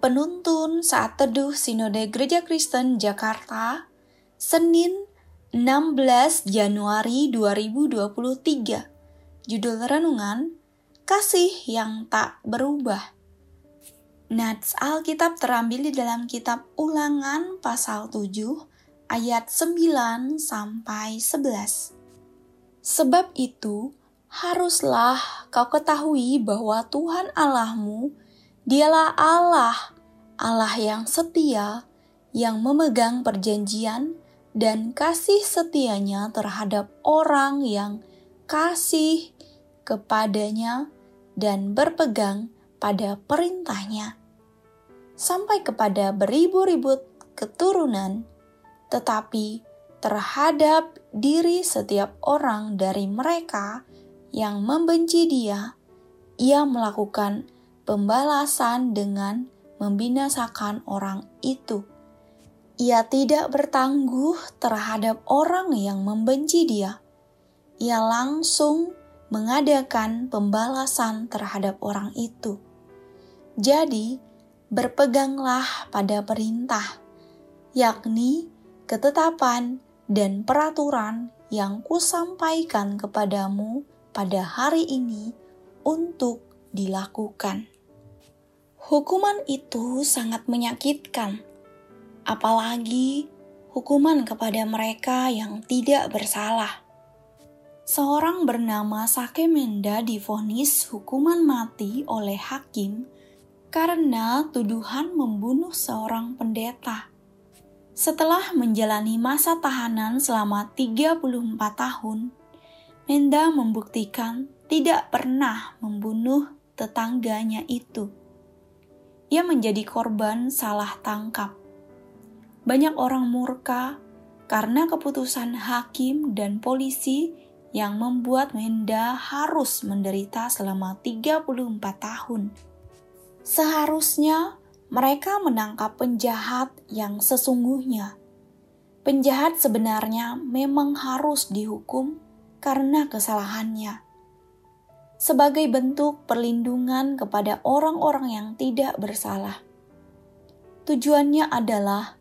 Penuntun Saat Teduh Sinode Gereja Kristen Jakarta, Senin 16 Januari 2023. Judul Renungan, Kasih yang Tak Berubah. Nats Alkitab terambil di dalam kitab Ulangan pasal 7 ayat 9 sampai 11. Sebab itu, haruslah kau ketahui bahwa Tuhan Allahmu Dialah Allah, Allah yang setia, yang memegang perjanjian dan kasih setianya terhadap orang yang kasih kepadanya dan berpegang pada perintahnya. Sampai kepada beribu-ribu keturunan, tetapi terhadap diri setiap orang dari mereka yang membenci dia, ia melakukan pembalasan dengan membinasakan orang itu. Ia tidak bertangguh terhadap orang yang membenci dia. Ia langsung mengadakan pembalasan terhadap orang itu. Jadi, berpeganglah pada perintah, yakni ketetapan dan peraturan yang kusampaikan kepadamu pada hari ini untuk dilakukan. Hukuman itu sangat menyakitkan, apalagi hukuman kepada mereka yang tidak bersalah. Seorang bernama Sakemenda difonis hukuman mati oleh hakim karena tuduhan membunuh seorang pendeta. Setelah menjalani masa tahanan selama 34 tahun, Menda membuktikan tidak pernah membunuh tetangganya itu ia menjadi korban salah tangkap. Banyak orang murka karena keputusan hakim dan polisi yang membuat Menda harus menderita selama 34 tahun. Seharusnya mereka menangkap penjahat yang sesungguhnya. Penjahat sebenarnya memang harus dihukum karena kesalahannya sebagai bentuk perlindungan kepada orang-orang yang tidak bersalah. Tujuannya adalah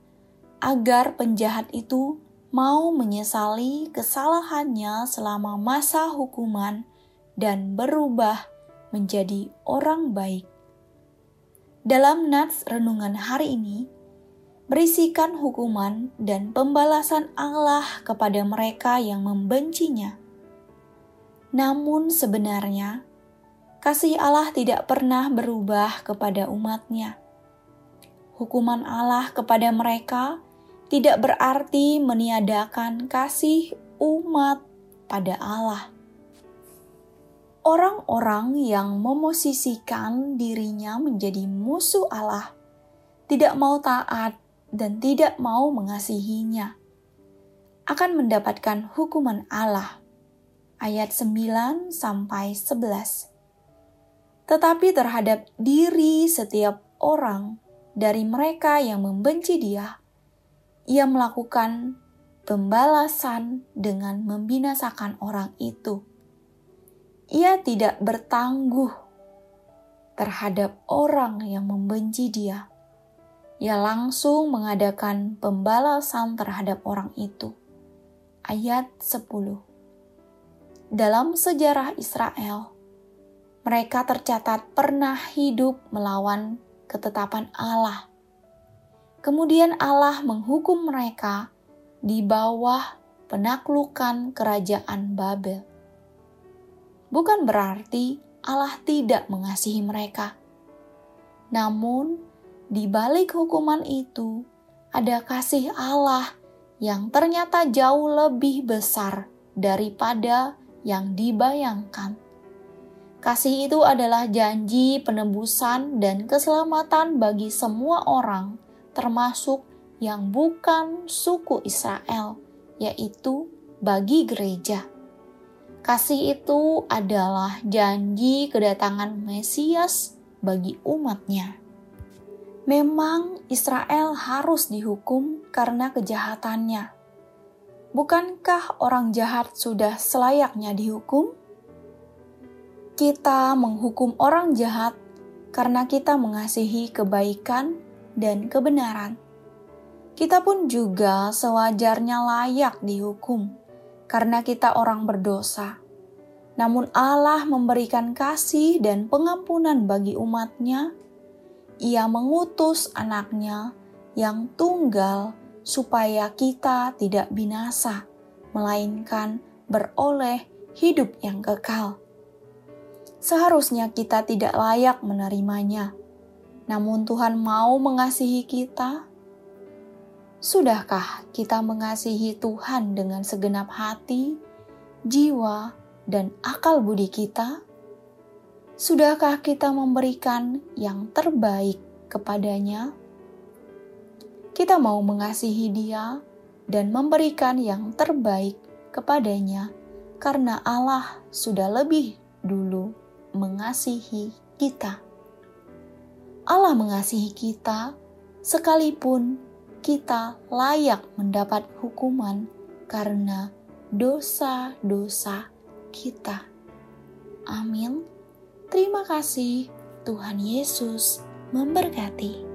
agar penjahat itu mau menyesali kesalahannya selama masa hukuman dan berubah menjadi orang baik. Dalam nats renungan hari ini, berisikan hukuman dan pembalasan Allah kepada mereka yang membencinya namun sebenarnya, kasih Allah tidak pernah berubah kepada umatnya. Hukuman Allah kepada mereka tidak berarti meniadakan kasih umat pada Allah. Orang-orang yang memosisikan dirinya menjadi musuh Allah tidak mau taat dan tidak mau mengasihinya akan mendapatkan hukuman Allah ayat 9 sampai 11. Tetapi terhadap diri setiap orang dari mereka yang membenci dia, ia melakukan pembalasan dengan membinasakan orang itu. Ia tidak bertangguh terhadap orang yang membenci dia. Ia langsung mengadakan pembalasan terhadap orang itu. Ayat 10 dalam sejarah Israel, mereka tercatat pernah hidup melawan ketetapan Allah. Kemudian Allah menghukum mereka di bawah penaklukan kerajaan Babel. Bukan berarti Allah tidak mengasihi mereka. Namun, di balik hukuman itu ada kasih Allah yang ternyata jauh lebih besar daripada yang dibayangkan. Kasih itu adalah janji penebusan dan keselamatan bagi semua orang, termasuk yang bukan suku Israel, yaitu bagi gereja. Kasih itu adalah janji kedatangan Mesias bagi umatnya. Memang Israel harus dihukum karena kejahatannya, Bukankah orang jahat sudah selayaknya dihukum? Kita menghukum orang jahat karena kita mengasihi kebaikan dan kebenaran. Kita pun juga sewajarnya layak dihukum karena kita orang berdosa. Namun Allah memberikan kasih dan pengampunan bagi umatnya. Ia mengutus anaknya yang tunggal supaya kita tidak binasa, melainkan beroleh hidup yang kekal. Seharusnya kita tidak layak menerimanya, namun Tuhan mau mengasihi kita. Sudahkah kita mengasihi Tuhan dengan segenap hati, jiwa, dan akal budi kita? Sudahkah kita memberikan yang terbaik kepadanya? Kita mau mengasihi Dia dan memberikan yang terbaik kepadanya, karena Allah sudah lebih dulu mengasihi kita. Allah mengasihi kita sekalipun kita layak mendapat hukuman karena dosa-dosa kita. Amin. Terima kasih, Tuhan Yesus memberkati.